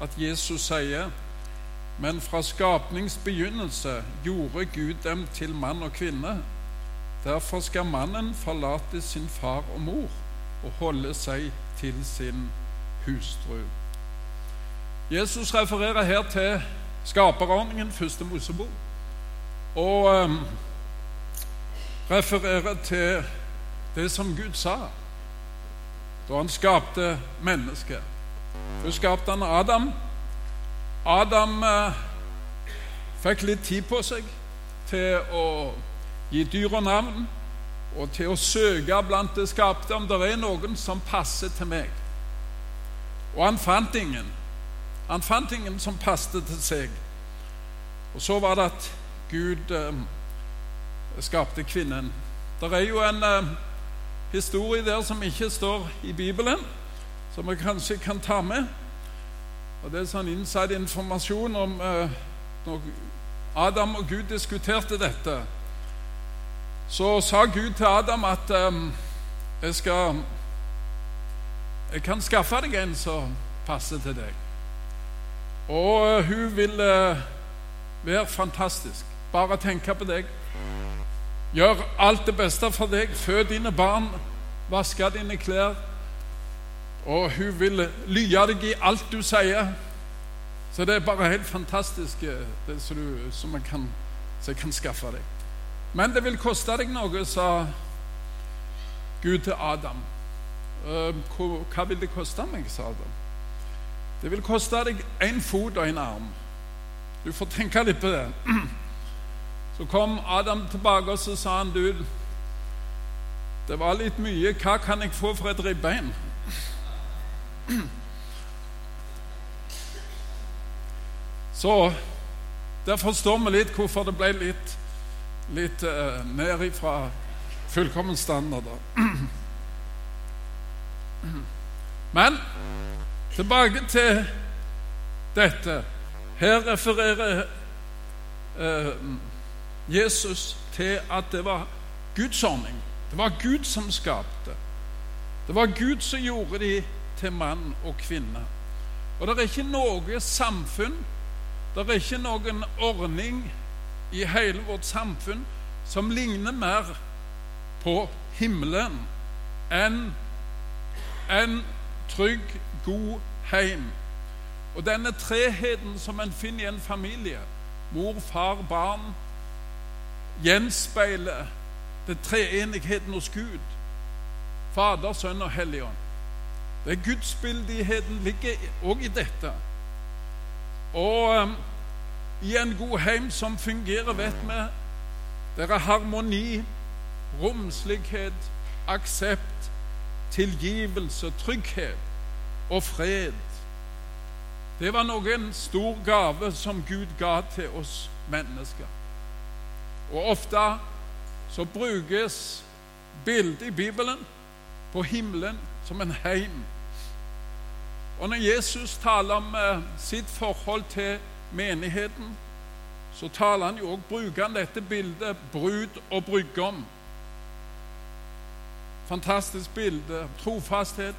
at Jesus sier men fra skapnings begynnelse gjorde Gud dem til mann og kvinne. Derfor skal mannen forlate sin far og mor og holde seg til sin hustru. Jesus refererer her til skaperordningen, første Mosebok, og um, refererer til det som Gud sa da han skapte mennesket. Først skapte han Adam. Adam eh, fikk litt tid på seg til å gi dyra navn og til å søke blant det skapte om det er noen som passer til meg. Og han fant ingen. Han fant ingen som passet til seg. Og så var det at Gud eh, skapte kvinnen. Det er jo en eh, historie der som ikke står i Bibelen, som vi kanskje kan ta med. Og Det er sånn inside informasjon om eh, når Adam og Gud diskuterte dette. Så sa Gud til Adam at eh, jeg skal Jeg kan skaffe deg en som passer til deg. Og eh, hun vil eh, være fantastisk. Bare tenke på deg. Gjør alt det beste for deg. Fød dine barn. Vaske dine klær. Og hun vil lye deg i alt du sier. Så det er bare helt fantastisk, eh, det som, du, som, jeg kan, som jeg kan skaffe deg. Men det vil koste deg noe, sa Gud til Adam. Hva vil det koste meg, sa Adam. Det vil koste deg én fot og en arm. Du får tenke litt på det. Så kom Adam tilbake og så sa han, du, det var litt mye. Hva kan jeg få for et ribbein? Så der forstår vi litt hvorfor det ble litt, litt uh, ned ifra fullkommen standard. Men tilbake til dette. Her refererer uh, Jesus til at det var Guds ordning. Det var Gud som skapte. Det var Gud som gjorde de til mann og kvinne. Og det er ikke noe samfunn, det er ikke noen ordning i hele vårt samfunn som ligner mer på himmelen enn en trygg, god heim. Og denne treheten som en finner i en familie, mor, far, barn, gjenspeiler det treenigheten hos Gud. Fader, Sønn og Hellig Ånd. Det er Gudsbildigheten ligger òg i dette. Og um, i en god heim som fungerer, vet vi, det er harmoni, romslighet, aksept, tilgivelse, trygghet og fred. Det var noen stor gave som Gud ga til oss mennesker. Og ofte så brukes bildet i Bibelen på himmelen som en heim. Og når Jesus taler om eh, sitt forhold til menigheten, så taler han jo også, bruker han dette bildet brud og brudgom. Fantastisk bilde. Trofasthet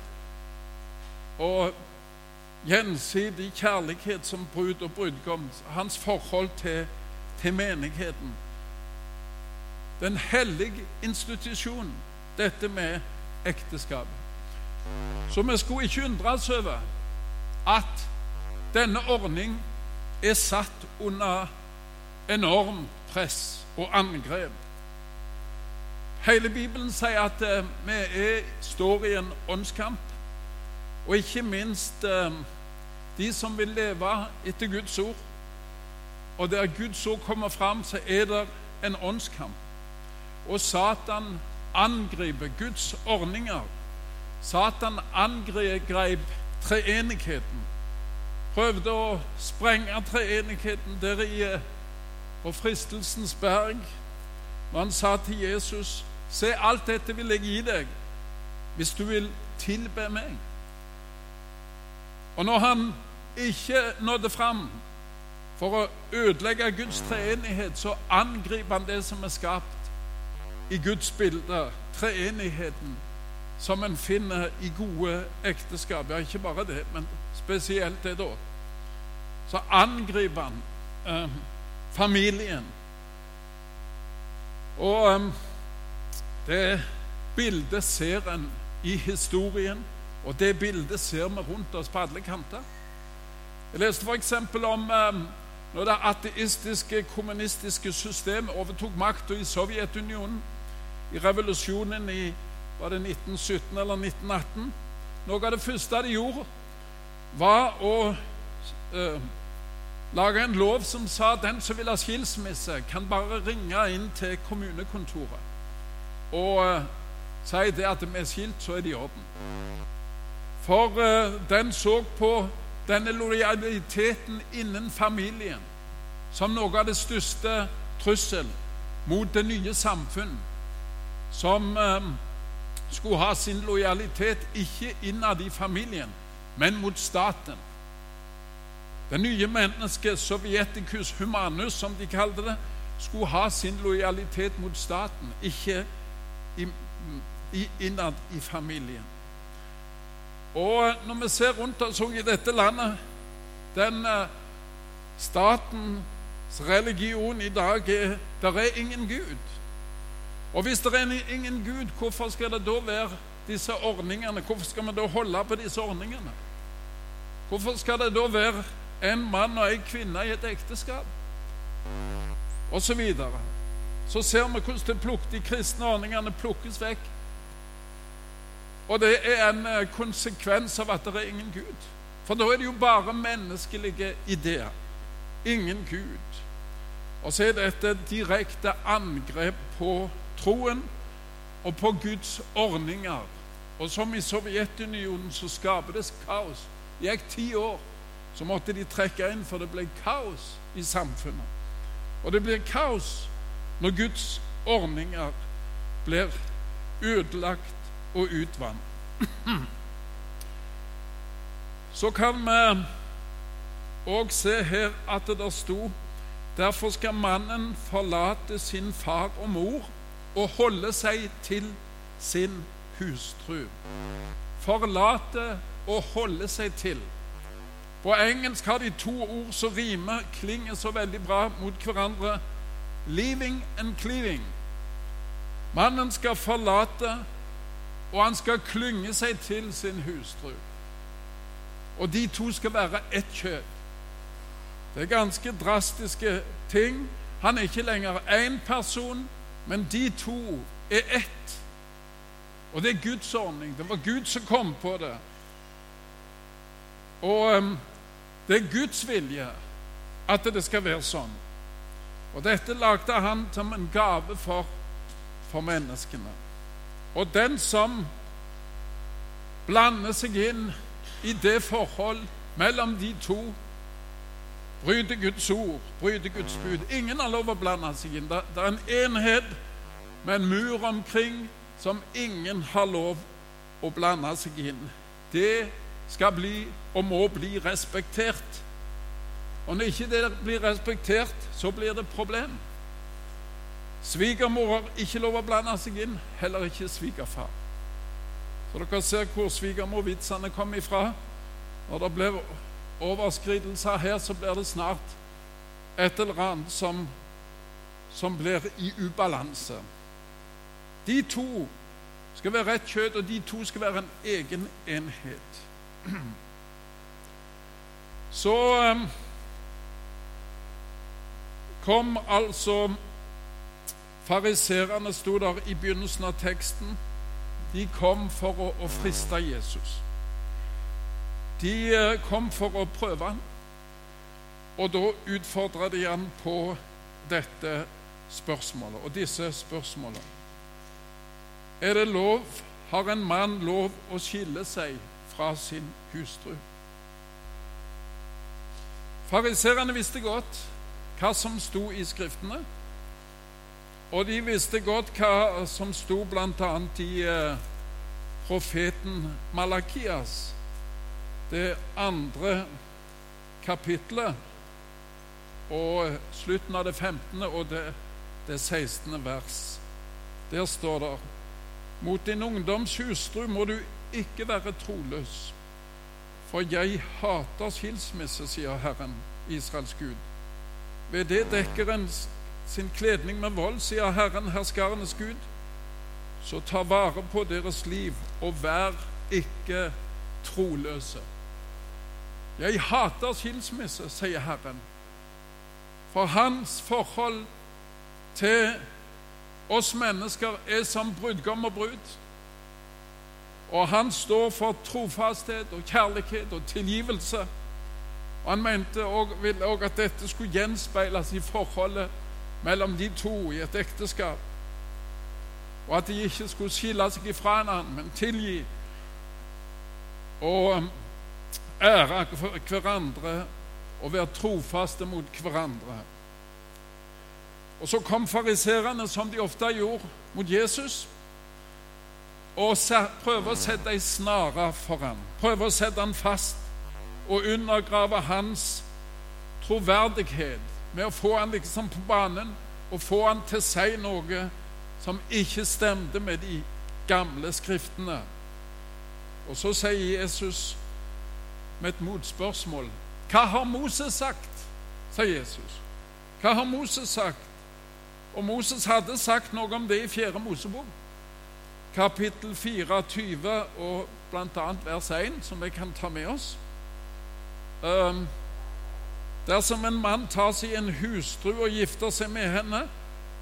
og gjensidig kjærlighet som brud og brudgom. Hans forhold til, til menigheten. Den hellige institusjonen, dette med ekteskapet. Så vi skulle ikke undres over at denne ordning er satt under enormt press og angrep. Hele Bibelen sier at eh, vi er, står i en åndskamp, og ikke minst eh, de som vil leve etter Guds ord. Og der Guds ord kommer fram, så er det en åndskamp. Og Satan angriper Guds ordninger. Satan angrep treenigheten. Prøvde å sprenge treenigheten der i eh, på fristelsens berg. Når han sa til Jesus, 'Se, alt dette vil jeg gi deg hvis du vil tilbe meg.' Og når han ikke nådde fram for å ødelegge Guds treenighet, så angriper han det som er skapt i Guds bilde, treenigheten, som en finner i gode ekteskap. Ja, ikke bare det, men spesielt det, da. så angriper han eh, familien. Og eh, det bildet ser en i historien, og det bildet ser vi rundt oss på alle kanter. Jeg leste f.eks. om eh, når det ateistiske, kommunistiske systemet overtok makta i Sovjetunionen, i revolusjonen i var det 1917 eller 1918 Noe av det første de gjorde, var å eh, lage en lov som sa at den som vil ha skilsmisse, kan bare ringe inn til kommunekontoret og eh, si det at vi er skilt, så er det i orden. For eh, den så på denne lojaliteten innen familien som noe av det største trussel mot det nye samfunn, som eh, skulle ha sin lojalitet ikke innad i familien, men mot staten. Det nye mennesket, sovjeticus humanus, som de kalte det, skulle ha sin lojalitet mot staten, ikke innad i familien. Og når vi ser rundt oss i dette landet Den uh, statens religion i dag er der er ingen Gud. Og hvis det er ingen Gud, hvorfor skal det da være disse ordningene? Hvorfor skal vi da holde på disse ordningene? Hvorfor skal det da være en mann og en kvinne i et ekteskap? Og så videre. Så ser vi hvordan de kristne ordningene plukkes vekk. Og det er en eh, konsekvens av at det er ingen Gud. For da er det jo bare menneskelige ideer. Ingen Gud. Og så er dette et direkte angrep på troen og på Guds ordninger. Og som i Sovjetunionen så skaper det kaos. Det gikk ti år, så måtte de trekke inn, for det ble kaos i samfunnet. Og det blir kaos når Guds ordninger blir ødelagt og utvannet. Så kan vi òg se her at det der sto Derfor skal mannen forlate sin far og mor og holde seg til sin hustru. Forlate og holde seg til. På engelsk har de to ord som rimer, klinger så veldig bra mot hverandre. Leaving and cleaving. Mannen skal forlate, og han skal klynge seg til sin hustru. Og de to skal være ett kjøtt. Det er ganske drastiske ting. Han er ikke lenger én person, men de to er ett. Og det er Guds ordning. Det var Gud som kom på det. Og um, det er Guds vilje at det skal være sånn. Og dette lagde han som en gave for, for menneskene. Og den som blander seg inn i det forhold mellom de to, bryter Guds ord, bryter Guds bud. Ingen har lov å blande seg inn. Det, er en enhet med en mur omkring som ingen har lov å blande seg inn. Det skal bli og må bli respektert. Og når ikke det blir respektert, så blir det problem. Svigermor har ikke lov å blande seg inn, heller ikke svigerfar. Så dere ser hvor svigermorvitsene kom ifra. Når det blir overskridelser her, så blir det snart et eller annet som, som blir i ubalanse. De to skal være rett kjøtt, og de to skal være en egen enhet. Så um, kom altså Fariserene sto der i begynnelsen av teksten. De kom for å, å friste Jesus. De eh, kom for å prøve ham, og da utfordra de ham på dette spørsmålet og disse spørsmålene. Er det lov, har en mann lov å skille seg fra sin hustru? Fariserene visste godt hva som sto i Skriftene. Og de visste godt hva som sto bl.a. i eh, profeten Malakias, det andre kapitlet, og slutten av det 15. og det, det 16. vers. Der står det Mot din ungdoms hustru må du ikke være troløs. For jeg hater skilsmisse, sier Herren, Israels Gud. Ved det dekker en sin kledning med vold, sier Herren, herskarenes Gud. Så ta vare på deres liv, og vær ikke troløse. Jeg hater skilsmisse, sier Herren. For hans forhold til oss mennesker er som brudgom og brud. Og han står for trofasthet og kjærlighet og tilgivelse. Og Han mente og også at dette skulle gjenspeiles i forholdet mellom de to i et ekteskap. Og at de ikke skulle skille seg ifra hverandre, men tilgi og ære hverandre og være trofaste mot hverandre. Og så kom fariserene, som de ofte gjorde, mot Jesus og prøver å sette ei snare for ham. Prøver å sette ham fast og undergrave hans troverdighet med å få ham liksom på banen og få ham til å si noe som ikke stemte med de gamle skriftene. Og så sier Jesus med et motspørsmål Hva har Moses sagt? sa Jesus. Hva har Moses sagt? Og Moses hadde sagt noe om det i 4. Mosebok, kapittel 24 og bl.a. vers 1, som vi kan ta med oss. Um, dersom en mann tar seg en hustru og gifter seg med henne,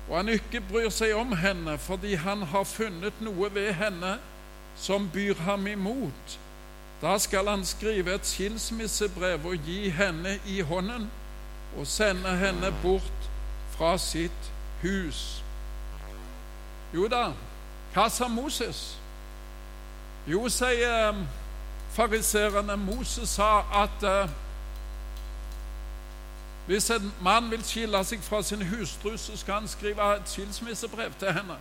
og han ikke bryr seg om henne fordi han har funnet noe ved henne som byr ham imot, da skal han skrive et skilsmissebrev og gi henne i hånden og sende henne bort fra sitt hus. Jo da, hva sa Moses? Jo, sier um, fariserene, Moses sa at eh, hvis en mann vil skille seg fra sin hustru, så skal han skrive et skilsmissebrev til henne.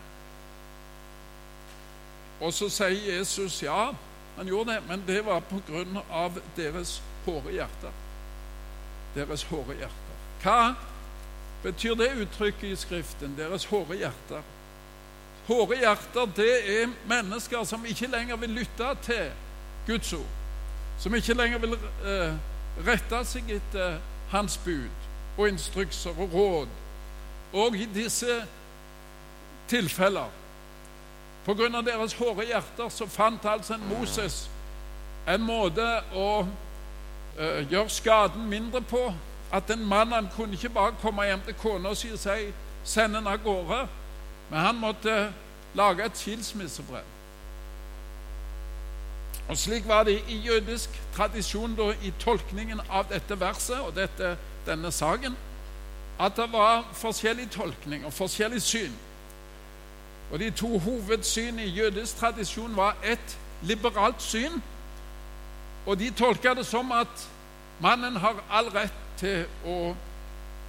Og så sier Jesus ja, han gjorde det, men det var av deres hårde hjerter. Deres hårde hjerter. Hva betyr det uttrykket i Skriften? Deres hårde hjerter. Hårde hjerter, det er mennesker som ikke lenger vil lytte til Guds ord. Som ikke lenger vil eh, rette seg etter hans bud og instrukser og råd. Og i disse tilfeller av deres hårde hjerter så fant altså en Moses en måte å uh, gjøre skaden mindre på. At en mann han kunne ikke bare komme hjem til kona og si 'send henne av gårde', men han måtte lage et skilsmissebrev. Og Slik var det i jødisk tradisjon da, i tolkningen av dette verset og dette, denne saken, at det var forskjellig tolkning og forskjellig syn. Og De to hovedsynene i jødisk tradisjon var et liberalt syn. Og de tolka det som at mannen har all rett til å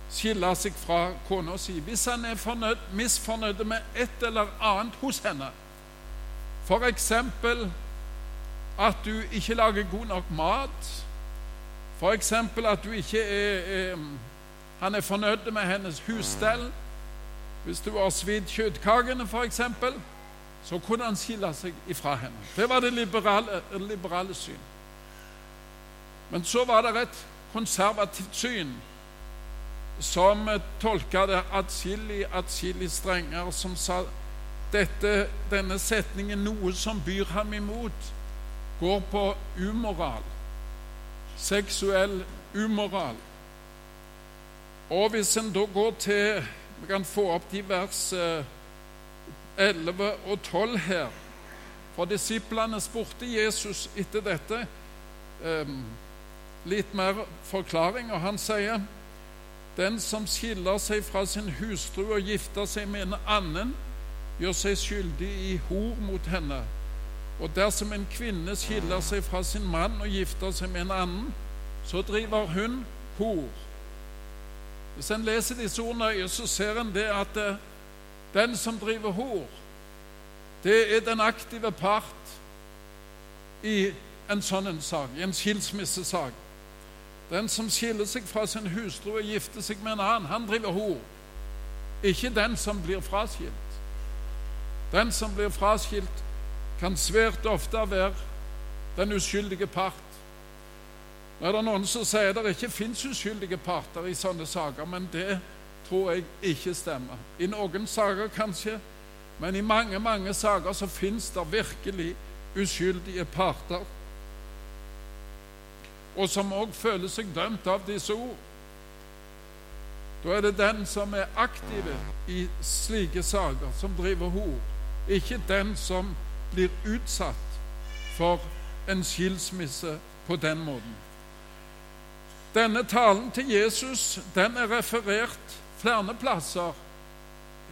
skille seg fra kona si hvis han er fornøyd, misfornøyd med et eller annet hos henne. F.eks. at du ikke lager god nok mat. F.eks. at du ikke er, er, han er fornøyd med hennes husstell. Hvis du har svidd kjøttkakene, f.eks., så kunne han skille seg ifra henne. Det var det liberale, liberale syn. Men så var det et konservativt syn som tolka det atskillig, atskillig strengere, som sa dette, denne setningen 'noe som byr ham imot', går på umoral. Seksuell umoral. Og hvis en da går til vi kan få opp de vers 11 eh, og 12 her. For disiplene spurte Jesus etter dette ehm, litt mer forklaring, og han sier den som skiller seg fra sin hustru og gifter seg med en annen, gjør seg skyldig i hor mot henne. Og dersom en kvinne skiller seg fra sin mann og gifter seg med en annen, så driver hun hor. Hvis en leser disse ordene nøye, så ser en det at eh, den som driver hor, det er den aktive part i en sånn en sak, i en skilsmissesak. Den som skiller seg fra sin hustru og gifter seg med en annen, han driver hor. Ikke den som blir fraskilt. Den som blir fraskilt, kan svært ofte være den uskyldige part. Nå er det noen som sier det ikke fins uskyldige parter i sånne saker, men det tror jeg ikke stemmer. I noen saker kanskje, men i mange, mange saker så fins det virkelig uskyldige parter. Og som òg føler seg dømt av disse ord. Da er det den som er aktive i slike saker, som driver hor, ikke den som blir utsatt for en skilsmisse på den måten. Denne talen til Jesus den er referert flere plasser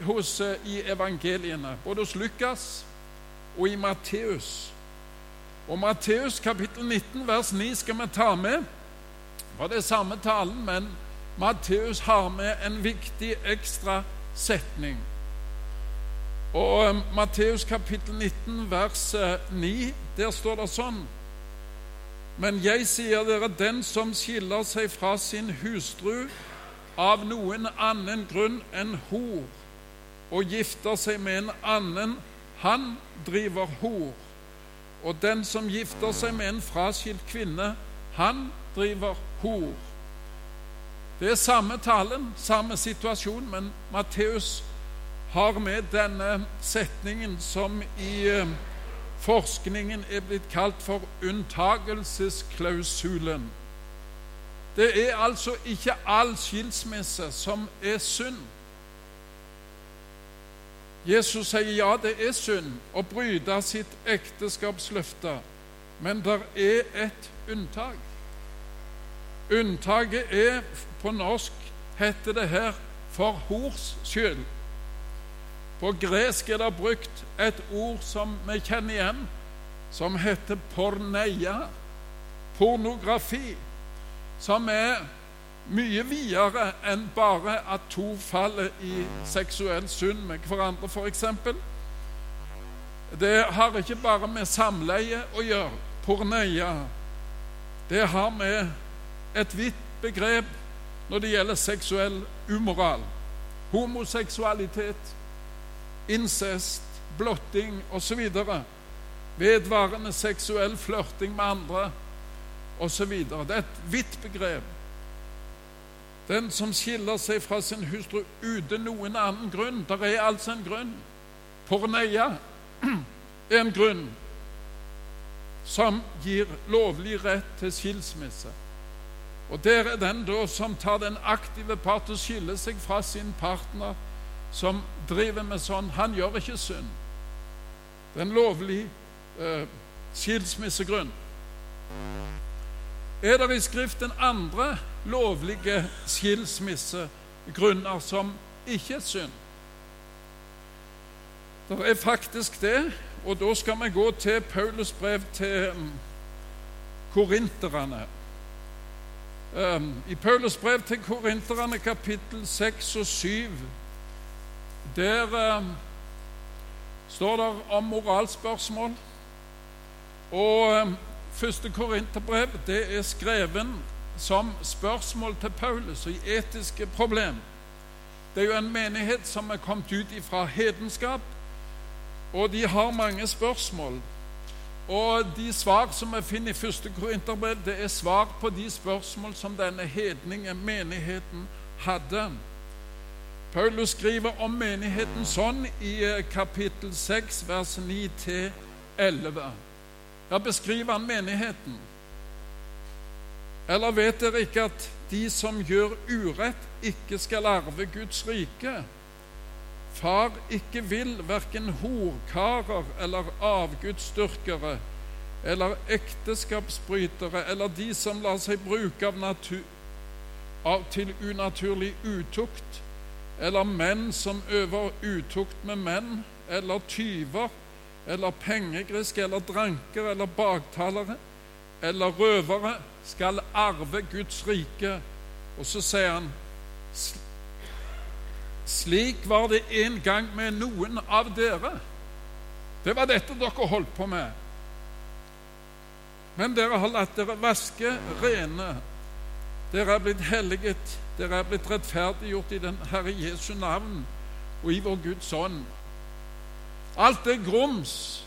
hos, eh, i evangeliene, både hos Lukas og i Matteus. Og Matteus kapittel 19 vers 9 skal vi ta med. Det er samme talen, men Matteus har med en viktig ekstra setning. Og eh, Matteus kapittel 19 vers 9, eh, der står det sånn men jeg sier dere, den som skiller seg fra sin hustru av noen annen grunn enn hor, og gifter seg med en annen, han driver hor. Og den som gifter seg med en fraskilt kvinne, han driver hor. Det er samme talen, samme situasjon, men Matteus har med denne setningen som i eh, Forskningen er blitt kalt for unntagelsesklausulen. Det er altså ikke all skilsmisse som er synd. Jesus sier ja, det er synd å bryte sitt ekteskapsløfte, men det er et unntak. Unntaket er På norsk heter det her 'for hors skyld'. På gresk er det brukt et ord som vi kjenner igjen, som heter porneia. Pornografi. Som er mye videre enn bare at to faller i seksuell synd med hverandre, f.eks. Det har ikke bare med samleie å gjøre. Porneia. Det har med et vidt begrep når det gjelder seksuell umoral. Homoseksualitet incest, blotting osv. Vedvarende seksuell flørting med andre osv. Det er et vidt begrep. Den som skiller seg fra sin hustru uten noen annen grunn Der er altså en grunn. Porneia er en grunn som gir lovlig rett til skilsmisse. Og der er den da som tar den aktive part og skiller seg fra sin partner som driver med sånn, han gjør ikke synd. Det er en lovlig eh, skilsmissegrunn. Er det i Skriften andre lovlige skilsmissegrunner som ikke er synd? Det er faktisk det, og da skal vi gå til Paulus brev til um, korinterne. Um, I Paulus brev til korinterne kapittel 6 og 7 der eh, står det om moralspørsmål. Og eh, første Korinterbrev er skreven som spørsmål til Paulus i etiske problem. Det er jo en menighet som er kommet ut fra hedenskap, og de har mange spørsmål. Og de svar som vi finner i første Korinterbrev, det er svar på de spørsmål som denne hedninge menigheten hadde. Paulus skriver om menigheten sånn i eh, kapittel 6, vers 9-11. Da beskriver han menigheten. Eller vet dere ikke at de som gjør urett, ikke skal arve Guds rike? Far ikke vil verken horkarer eller avgudsdyrkere eller ekteskapsbrytere eller de som lar seg bruke av, av til unaturlig utukt eller menn som øver utukt med menn, eller tyver, eller pengegriske, eller dranker, eller baktalere, eller røvere, skal arve Guds rike. Og så sier han slik var det en gang med noen av dere. Det var dette dere holdt på med. Men dere har latt dere vaske rene. Dere er blitt helliget dere er blitt rettferdiggjort i den Herre Jesu navn og i vår Guds ånd. Alt det grums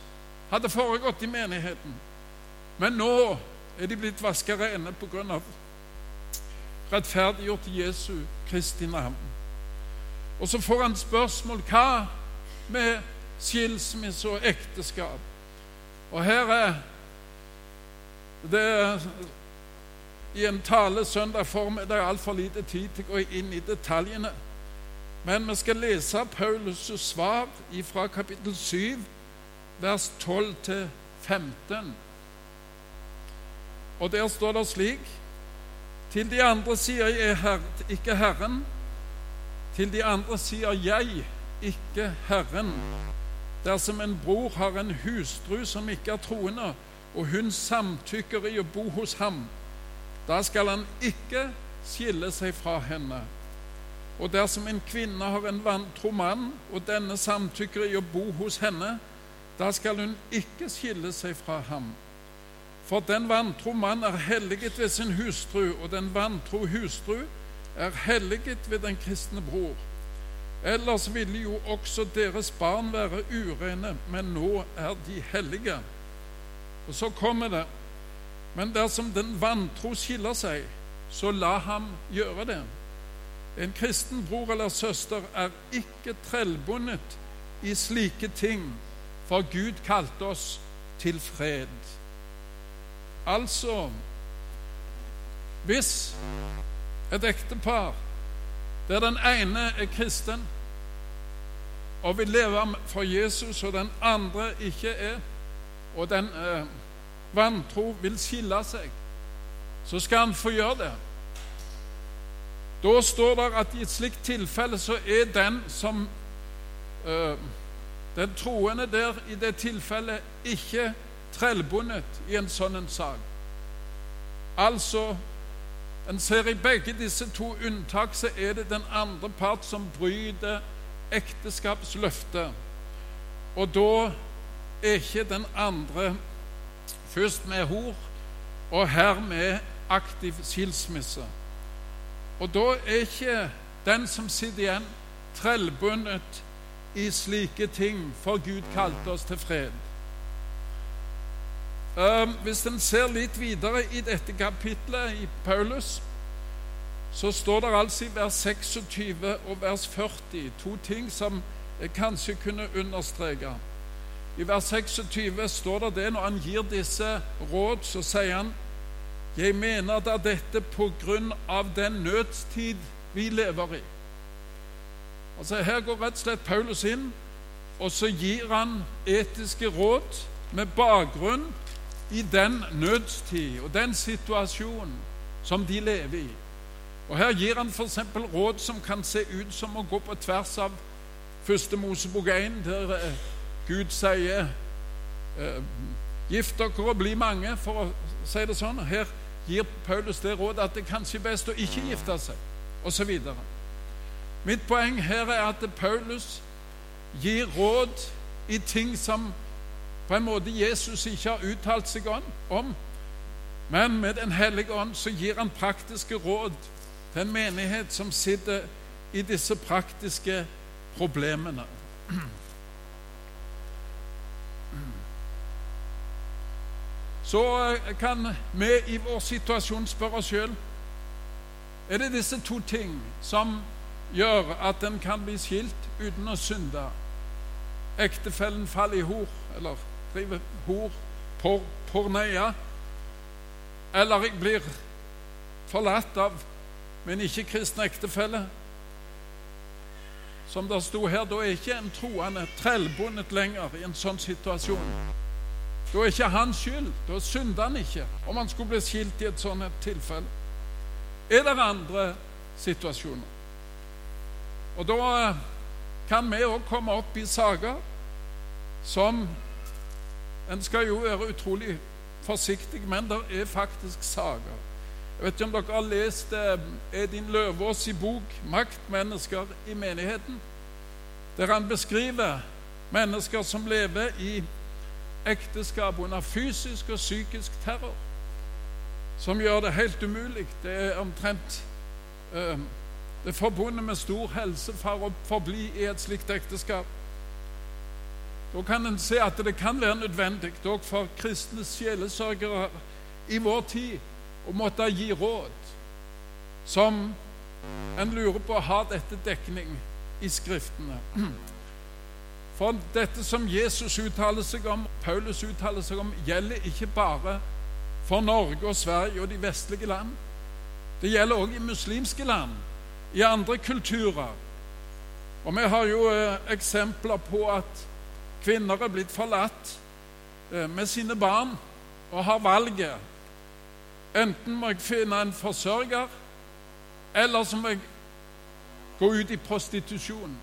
hadde foregått i menigheten. Men nå er de blitt vasket rene av rettferdiggjort i Jesu Kristi navn. Og så får han spørsmål hva med skilsmisse og ekteskap. Og her er det i en tale søndag formiddag altfor lite tid til å gå inn i detaljene. Men vi skal lese Paulus' svar fra kapittel 7, vers 12 til 15. Og der står det slik Til de andre sier jeg her, ikke Herren. Til de andre sier jeg, ikke Herren. Dersom en bror har en hustru som ikke er troende, og hun samtykker i å bo hos ham, da skal han ikke skille seg fra henne. Og dersom en kvinne har en vantro mann, og denne samtykker i å bo hos henne, da skal hun ikke skille seg fra ham. For den vantro mann er helliget ved sin hustru, og den vantro hustru er helliget ved den kristne bror. Ellers ville jo også deres barn være urene, men nå er de hellige. Og så kommer det Men dersom den vantro skiller seg, så la ham gjøre det. En kristen bror eller søster er ikke trellbundet i slike ting, for Gud kalte oss til fred. Altså Hvis et ektepar der den ene er kristen og vil leve for Jesus, og den andre ikke er, og den eh, vantro vil skille seg, så skal han få gjøre det. Da står det at i et slikt tilfelle så er den som øh, Den troende der i det tilfellet ikke trellbundet i en sånn en sak. Altså En ser i begge disse to unntak så er det den andre part som bryter ekteskapsløftet. Og da er ikke den andre først med hor og her med aktiv skilsmisse. Og da er ikke den som sitter igjen, trellbundet i slike ting, for Gud kalte oss til fred. Um, hvis en ser litt videre i dette kapitlet i Paulus, så står det altså i vers 26 og vers 40 to ting som jeg kanskje kunne understreke. I vers 26 står det det når han gir disse råd, så sier han jeg mener da dette på grunn av den nødstid vi lever i. Altså Her går rett og slett Paulus inn, og så gir han etiske råd med bakgrunn i den nødstid og den situasjonen som de lever i. Og Her gir han f.eks. råd som kan se ut som å gå på tvers av første Mosebok 1, der eh, Gud sier eh, Gift dere og bli mange, for å si det sånn. Her gir Paulus det rådet at det kanskje er best å ikke gifte seg, osv. Mitt poeng her er at Paulus gir råd i ting som på en måte Jesus ikke har uttalt seg om. Men med Den hellige ånd så gir han praktiske råd til en menighet som sitter i disse praktiske problemene. Så eh, kan vi i vår situasjon spørre oss sjøl er det disse to ting som gjør at en kan bli skilt uten å synde. Ektefellen faller i hor, eller driver hor, por, porneia, eller jeg blir forlatt av min ikke-kristne ektefelle. Som det sto her, da er ikke en troende trellbundet lenger i en sånn situasjon. Da er ikke han skyld. Da synder han ikke om han skulle bli skilt i et sånt tilfelle. Er det andre situasjoner? Og da eh, kan vi òg komme opp i saker som En skal jo være utrolig forsiktig, men det er faktisk saker. Jeg vet ikke om dere har lest eh, Edin Løvaas i bok 'Maktmennesker i menigheten', der han beskriver mennesker som lever i ekteskap under fysisk og psykisk terror, som gjør det helt umulig. Det er omtrent eh, Det er forbundet med stor helse for å forbli i et slikt ekteskap. Da kan en se at det kan være nødvendig òg for kristne sjelesørgere i vår tid å måtte gi råd som en lurer på har dette dekning i Skriftene. For dette som Jesus uttaler seg om, Paulus uttaler seg om, gjelder ikke bare for Norge og Sverige og de vestlige land. Det gjelder også i muslimske land, i andre kulturer. Og vi har jo eh, eksempler på at kvinner er blitt forlatt eh, med sine barn og har valget. Enten må jeg finne en forsørger, eller så må jeg gå ut i prostitusjon.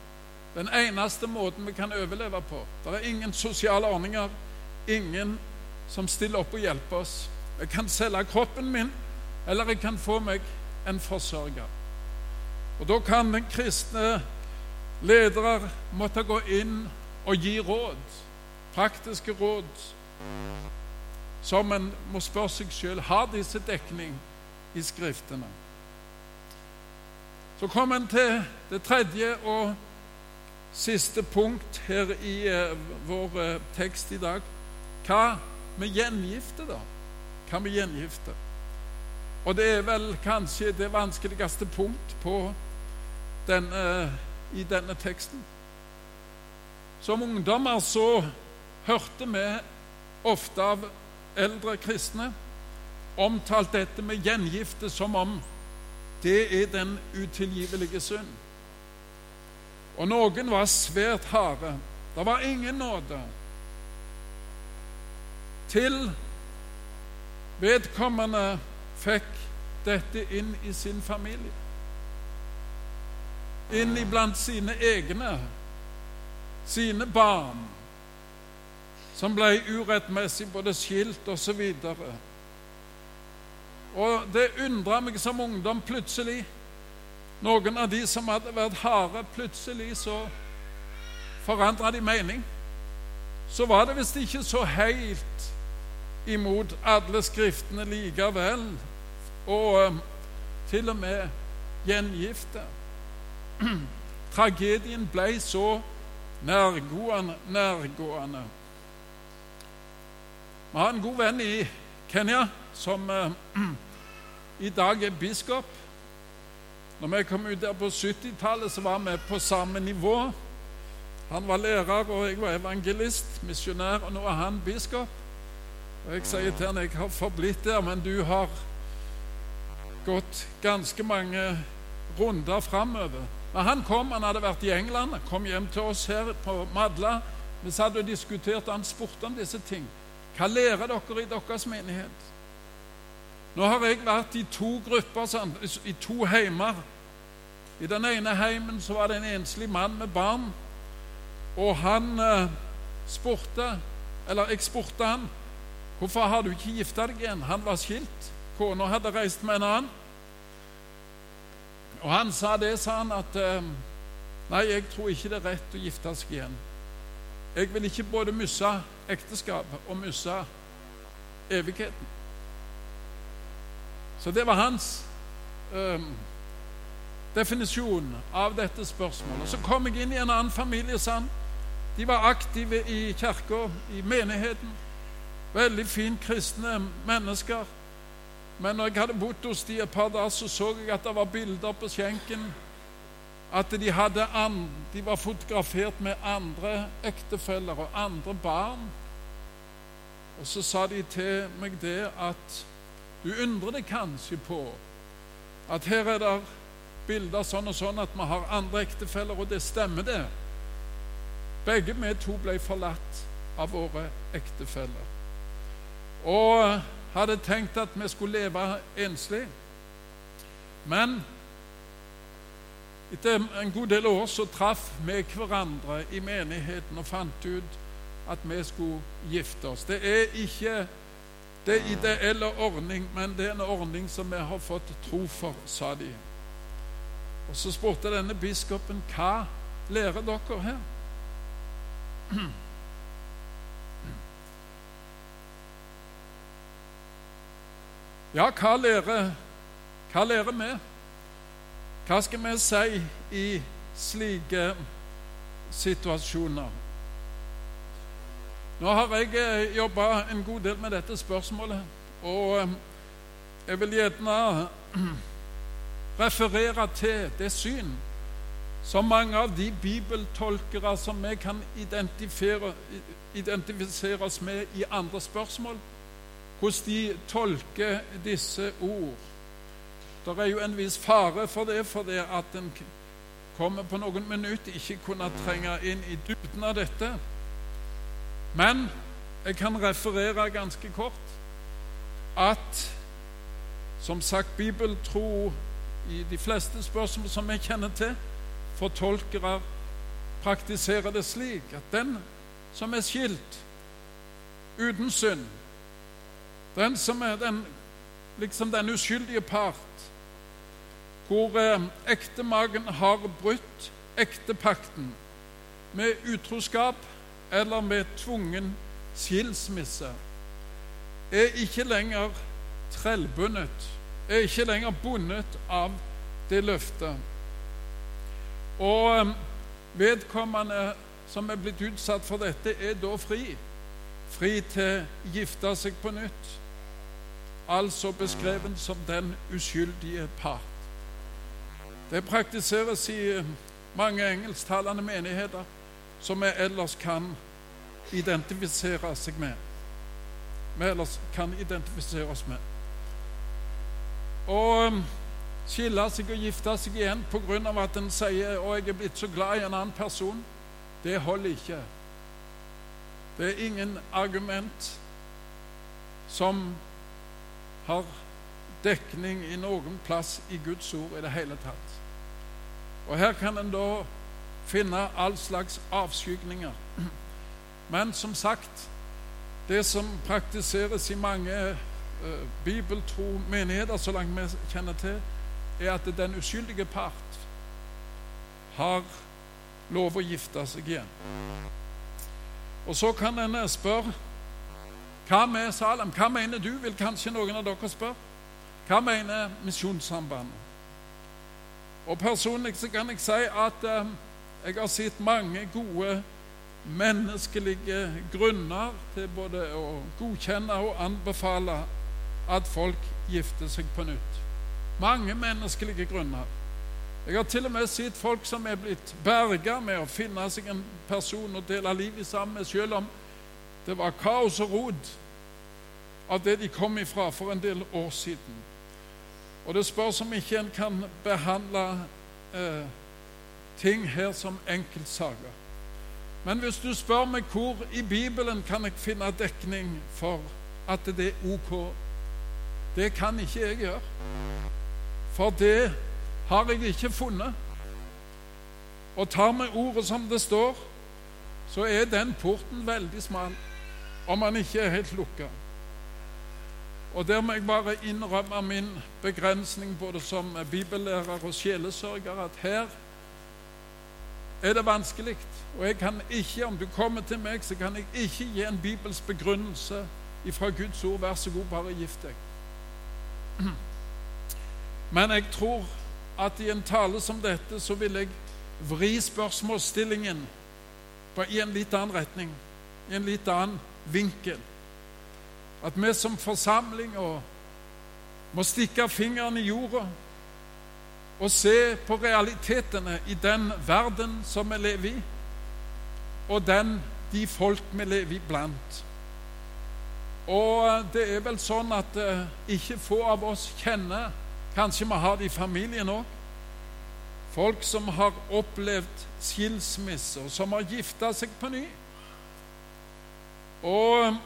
Den eneste måten vi kan overleve på. Det er ingen sosiale ordninger, ingen som stiller opp og hjelper oss. Jeg kan selge kroppen min, eller jeg kan få meg en forsørger. Og Da kan den kristne ledere måtte gå inn og gi råd, praktiske råd, som en må spørre seg sjøl har disse dekning i Skriftene. Så kommer en til det tredje og siste punkt her i eh, vår eh, tekst i dag. Hva med gjengifte, da? Hva med gjengifte? Og det er vel kanskje det vanskeligste punkt denne, i denne teksten. Som ungdommer så hørte vi ofte av eldre kristne omtalt dette med gjengifte som om det er den utilgivelige synd. Og noen var svært harde. Det var ingen nåde. Til vedkommende fikk dette inn i sin familie. Inn iblant sine egne, sine barn, som ble urettmessig både skilt osv. Og, og det undra meg som ungdom plutselig Noen av de som hadde vært harde, plutselig så forandra de mening. Så var det visst ikke så helt imot alle skriftene likevel og um, til og med gjengifte. Tragedien ble så nærgående, nærgående. Vi har en god venn i Kenya som uh, i dag er biskop. Når vi kom ut der på 70-tallet, så var vi på samme nivå. Han var lærer, og jeg var evangelist, misjonær, og nå er han biskop. Og Jeg sier til han jeg har forblitt der, men du har gått ganske mange runder framover. Men han kom, han hadde vært i England, kom hjem til oss her på Madla. Vi satt og diskuterte, han spurte om disse ting. Hva lærer dere i deres menighet? Nå har jeg vært i to grupper, sånn, i to heimer. I den ene heimen så var det en enslig mann med barn, og han eh, spurte Eller jeg spurte han hvorfor har du ikke gifta deg igjen. Han var skilt. Kona hadde reist med en annen. Og han sa det, sa han, at eh, Nei, jeg tror ikke det er rett å gifte seg igjen. Jeg vil ikke både miste ekteskap og miste evigheten. Så det var hans um, definisjon av dette spørsmålet. Så kom jeg inn i en annen familie, sa. De var aktive i kirka, i menigheten. Veldig fint kristne mennesker. Men når jeg hadde bodd hos de et par dager, så så jeg at det var bilder på skjenken. At de, de var fotografert med andre ektefeller og andre barn. Og så sa de til meg det at du undrer deg kanskje på at her er det bilder sånn og sånn at vi har andre ektefeller, og det stemmer, det. Begge vi to ble forlatt av våre ektefeller. Og hadde tenkt at vi skulle leve enslig. Men etter en god del år så traff vi hverandre i menigheten og fant ut at vi skulle gifte oss. Det er ikke det er ideelle ordning, men det er en ordning som vi har fått tro for, sa de. Og Så spurte denne biskopen hva lærer dere her? Ja, hva lærer, hva lærer vi? Hva skal vi si i slike situasjoner? Nå har jeg eh, jobba en god del med dette spørsmålet, Og eh, jeg vil gjerne referere til det syn som mange av de bibeltolkere som vi kan identifisere, oss med i andre spørsmål, hvordan de tolker disse ord. Det er jo en viss fare for det, for det at en kommer på noen minutter ikke kunne trenge inn i dybden av dette. Men jeg kan referere ganske kort at som sagt bibeltro i de fleste spørsmål som jeg kjenner til, fortolkere praktiserer det slik at den som er skilt uten synd, den som er den, liksom den uskyldige part, hvor eh, ektemagen har brutt ektepakten med utroskap eller med tvungen skilsmisse, er ikke lenger trellbundet, er ikke lenger bundet av det løftet. Og um, vedkommende som er blitt utsatt for dette, er da fri. Fri til å gifte seg på nytt. Altså beskrevet som den uskyldige part. Det praktiseres i mange engelsktalende menigheter som vi ellers kan identifisere seg med. Vi ellers kan identifisere oss med. Og um, skille seg og gifte seg igjen pga. at en sier 'Å, jeg er blitt så glad i en annen person', det holder ikke. Det er ingen argument som har dekning i noen plass i Guds ord i det hele tatt. Og her kan en da finne all slags avskygninger. Men som sagt, det som praktiseres i mange uh, bibeltro menigheter, så langt vi kjenner til, er at den uskyldige part har lov å gifte seg igjen. Og så kan en spørre hva med Salem? Hva mener du? Vil kanskje noen av dere spørre? Hva mener Misjonssambandet? Og Personlig så kan jeg si at eh, jeg har sett mange gode menneskelige grunner til både å godkjenne og anbefale at folk gifter seg på nytt. Mange menneskelige grunner. Jeg har til og med sett folk som er blitt berga med å finne seg en person å dele livet sammen med, selv om det var kaos og rod av det de kom ifra for en del år siden. Og det spørs om ikke en kan behandle eh, ting her som enkeltsaker. Men hvis du spør meg hvor i Bibelen kan jeg finne dekning for at det er ok, det kan ikke jeg gjøre. For det har jeg ikke funnet. Og tar vi ordet som det står, så er den porten veldig smal, om den ikke er helt lukka. Og der må jeg bare innrømme min begrensning både som bibellærer og sjelesørger, at her er det vanskelig. Og jeg kan ikke, om du kommer til meg, så kan jeg ikke gi en Bibels begrunnelse fra Guds ord. Vær så god, bare gift deg. Men jeg tror at i en tale som dette så vil jeg vri spørsmålsstillingen i en litt annen retning, i en litt annen vinkel. At vi som forsamling må stikke fingeren i jorda og se på realitetene i den verden som vi lever i, og den, de folk vi lever i blant. Og det er vel sånn at eh, ikke få av oss kjenner Kanskje vi har det i familien òg. Folk som har opplevd skilsmisse, og som har gifta seg på ny. Og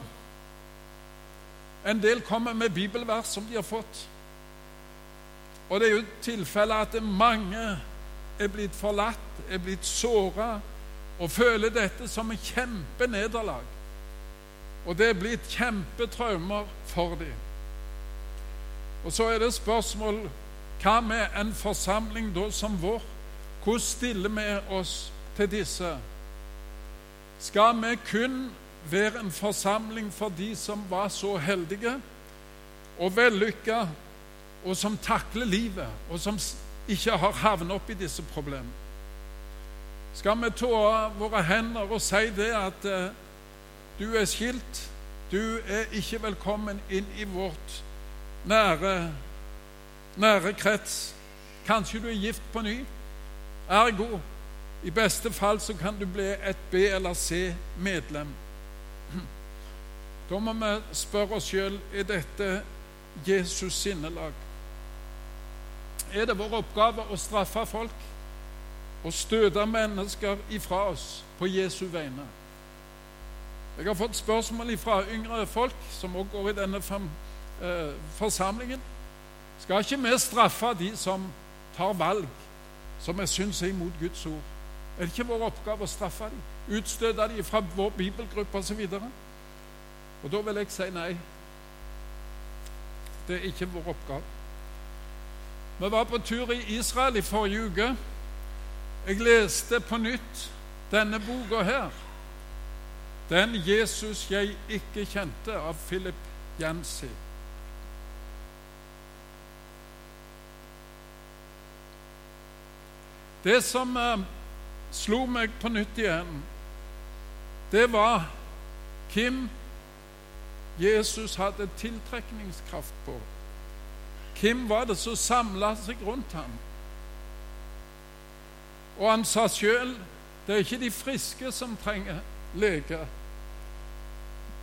en del kommer med bibelvers som de har fått. Og det er jo tilfellet at mange er blitt forlatt, er blitt såra og føler dette som et kjempenederlag. Og det er blitt kjempetraumer for dem. Og så er det spørsmål hva med en forsamling da som vår? Hvordan stiller vi oss til disse? Skal vi kun være en forsamling for de som var så heldige og vellykka, og som takler livet, og som ikke har havnet opp i disse problemene? Skal vi ta våre hender og si det at eh, du er skilt, du er ikke velkommen inn i vårt nære, nære krets. Kanskje du er gift på ny. Ergo, i beste fall så kan du bli et B- eller C-medlem. Da må vi spørre oss sjøl er dette Jesus sinnelag. Er det vår oppgave å straffe folk og støte mennesker ifra oss på Jesu vegne? Jeg har fått spørsmål fra yngre folk som også går i denne eh, forsamlingen. Skal ikke vi straffe de som tar valg som vi syns er imot Guds ord? Er det ikke vår oppgave å straffe dem? Utstøte dem fra vår bibelgruppe osv.? Og, og da vil jeg si nei. Det er ikke vår oppgave. Vi var på tur i Israel i forrige uke. Jeg leste på nytt denne boka her. Den Jesus jeg ikke kjente, av Philip Jensi. Det som eh, slo meg på nytt igjen, det var hvem Jesus hadde tiltrekningskraft på. Hvem var det som samla seg rundt ham? Og han sa sjøl det er ikke de friske som trenger lege,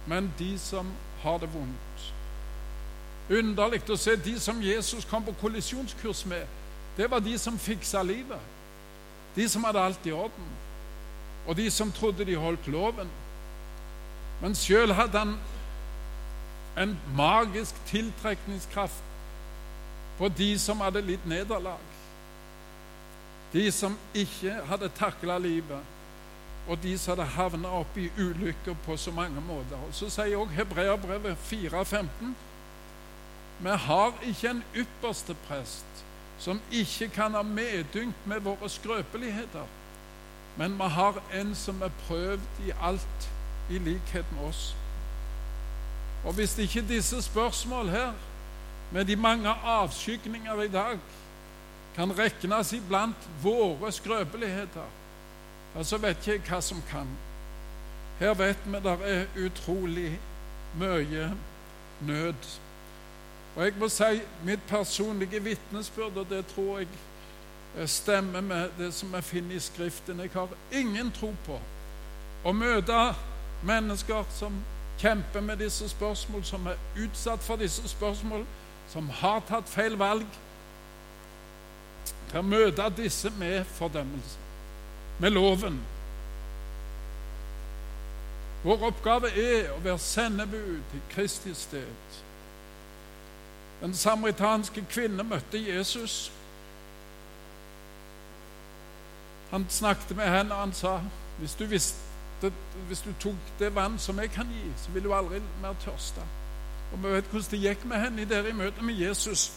men de som har det vondt. Underlig å se de som Jesus kom på kollisjonskurs med, det var de som fiksa livet. De som hadde alt i orden, og de som trodde de holdt loven. Men sjøl hadde han en magisk tiltrekningskraft på de som hadde litt nederlag. De som ikke hadde takla livet, og de som hadde havna opp i ulykker på så mange måter. Og Så sier også Hebreabrevet 4,15.: Vi har ikke en ypperste prest som ikke kan ha medynk med våre skrøpeligheter, men vi har en som er prøvd i alt, i likhet med oss. Og hvis ikke disse spørsmål her, med de mange avskygninger i dag, kan regnes iblant våre skrøpeligheter, ja, så vet ikke jeg hva som kan. Her vet vi det er utrolig mye nød. Og jeg må si mitt personlige vitnesbyrd, og det tror jeg eh, stemmer med det som jeg finner i Skriften. Jeg har ingen tro på å møte mennesker som kjemper med disse spørsmål, som er utsatt for disse spørsmål, som har tatt feil valg, til å møte disse med fordømmelse, med loven. Vår oppgave er å være sendebud i Kristi sted. Den samaritanske kvinne møtte Jesus. Han snakket med henne, og han sa hvis du, visste, hvis du tok det vann som jeg kan gi, så vil du aldri mer tørste. Og Vi vet hvordan det gikk med henne der i møtet med Jesus.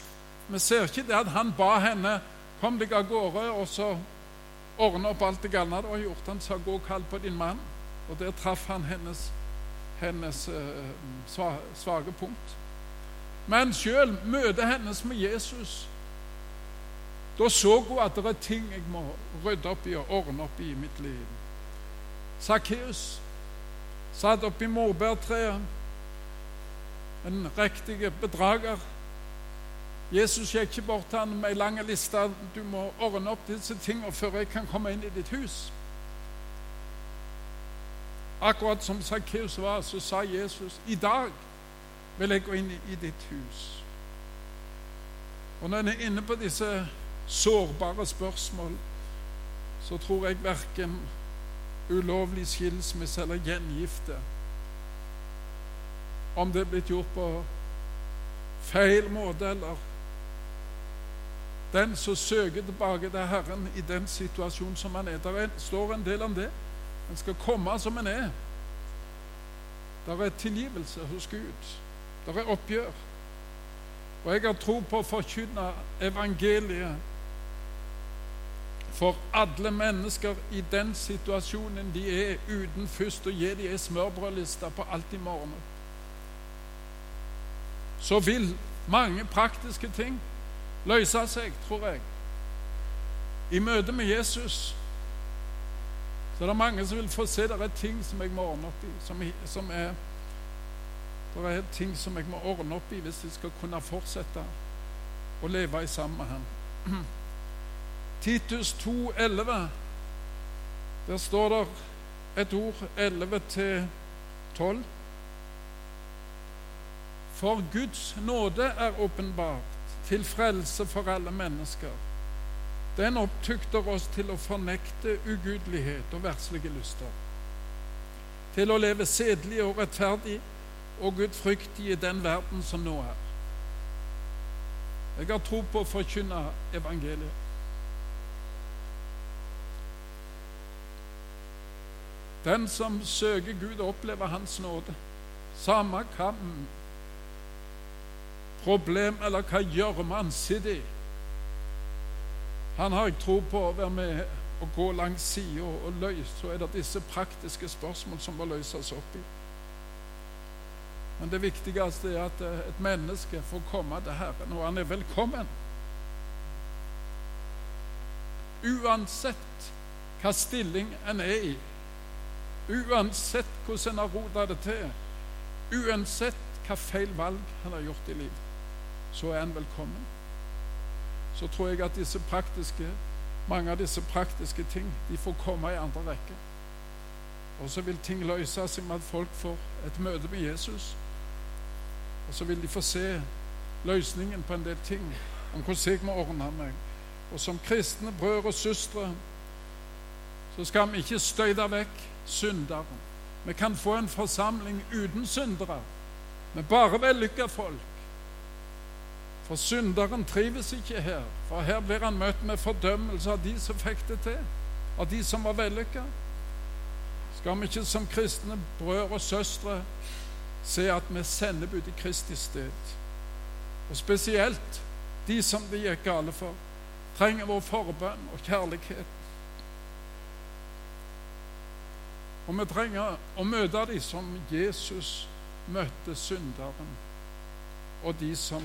Vi ser ikke det at han ba henne kom deg av gårde og så ordne opp alt det galne du har gjort. Han sa 'gå og kall på din mann', og der traff han hennes, hennes uh, svake punkt. Men sjøl møtet hennes med Jesus Da så hun at det er ting jeg må rydde opp i og ordne opp i i mitt liv. Sakkeus satt oppi morbærtreet, en riktig bedrager. Jesus gikk ikke bort til ham med ei lang liste. Du må ordne opp disse tingene før jeg kan komme inn i ditt hus. Akkurat som Sakkeus var, så sa Jesus i dag vil jeg gå inn i ditt hus. Og når en er inne på disse sårbare spørsmål, så tror jeg verken ulovlig skilsmisse eller gjengifte Om det er blitt gjort på feil måte, eller Den som søker tilbake til Herren i den situasjonen som han er Der står en del om det. En skal komme som en er. Der er tilgivelse hos Gud. Der er oppgjør. Og jeg har tro på å forkynne evangeliet for alle mennesker i den situasjonen de er, uten først å gi dem ei smørbrødliste på alt i morgen. Så vil mange praktiske ting løse seg, tror jeg. I møte med Jesus så er det mange som vil få se det er ting som jeg må ordne opp i, som, som er Det er ting som jeg må ordne opp i hvis jeg skal kunne fortsette å leve i sammen med Ham. Titus 2, 11. Der står det et ord 11 til 12. For Guds nåde er åpenbart til frelse for alle mennesker. Den opptukter oss til å fornekte ugudelighet og verslige lyster, til å leve sedelig og rettferdig og gudfryktig i den verden som nå er. Jeg har tro på å forkynne evangeliet. Den som søker Gud, opplever Hans nåde. Samme hva problem eller hva gjør han sitter i. Han har jeg tro på å være med og gå langs sida og løse, så er det disse praktiske spørsmål som må løses opp i. Men det viktigste er at et menneske får komme til Herren, og han er velkommen. Uansett hva stilling en er i, uansett hvordan en har rota det til, uansett hva feil valg han har gjort i livet, så er han velkommen. Så tror jeg at disse praktiske, mange av disse praktiske ting de får komme i andre rekke. Og så vil ting løse seg med at folk får et møte med Jesus. Og så vil de få se løsningen på en del ting om hvordan jeg må ordne meg. Og som kristne brødre og søstre så skal vi ikke støyte vekk synderen. Vi kan få en forsamling uten syndere, med bare vellykka folk. For synderen trives ikke her, for her blir han møtt med fordømmelse av de som fikk det til, av de som var vellykka. Skal vi ikke som kristne brødre og søstre se at vi sender bud i Kristi sted? Og spesielt de som det gikk gale for, trenger vår forbønn og kjærlighet. Og vi trenger å møte dem som Jesus møtte synderen og de som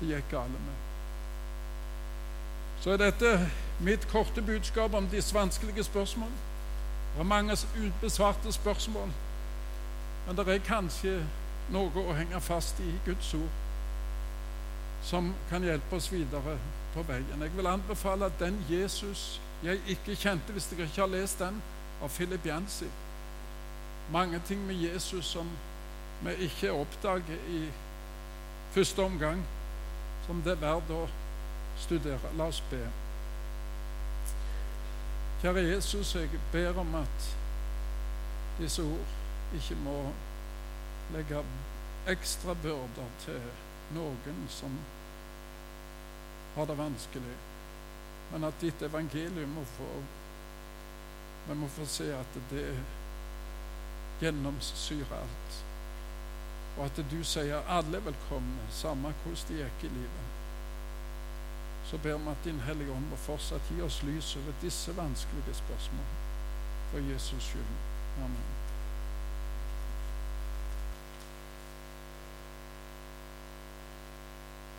det gikk gale med. Så er dette mitt korte budskap om disse vanskelige spørsmål. Det er mange ubesvarte spørsmål, men det er kanskje noe å henge fast i Guds ord som kan hjelpe oss videre på veien. Jeg vil anbefale at den Jesus jeg ikke kjente hvis jeg ikke har lest den, av Philip Jansi. Mange ting med Jesus som vi ikke oppdager i første omgang som det er verdt å studere. La oss be. Kjære Jesus, jeg ber om at disse ord ikke må legge ekstra byrder til noen som har det vanskelig, men at ditt evangelium må få Vi må få se at det gjennomsyrer alt. Og at du sier alle velkomne, samme hvordan de gikk i livet. Så ber vi at Din Hellige Ånd må fortsatt gi oss lys over disse vanskelige spørsmålene. For Jesus skyld. Amen.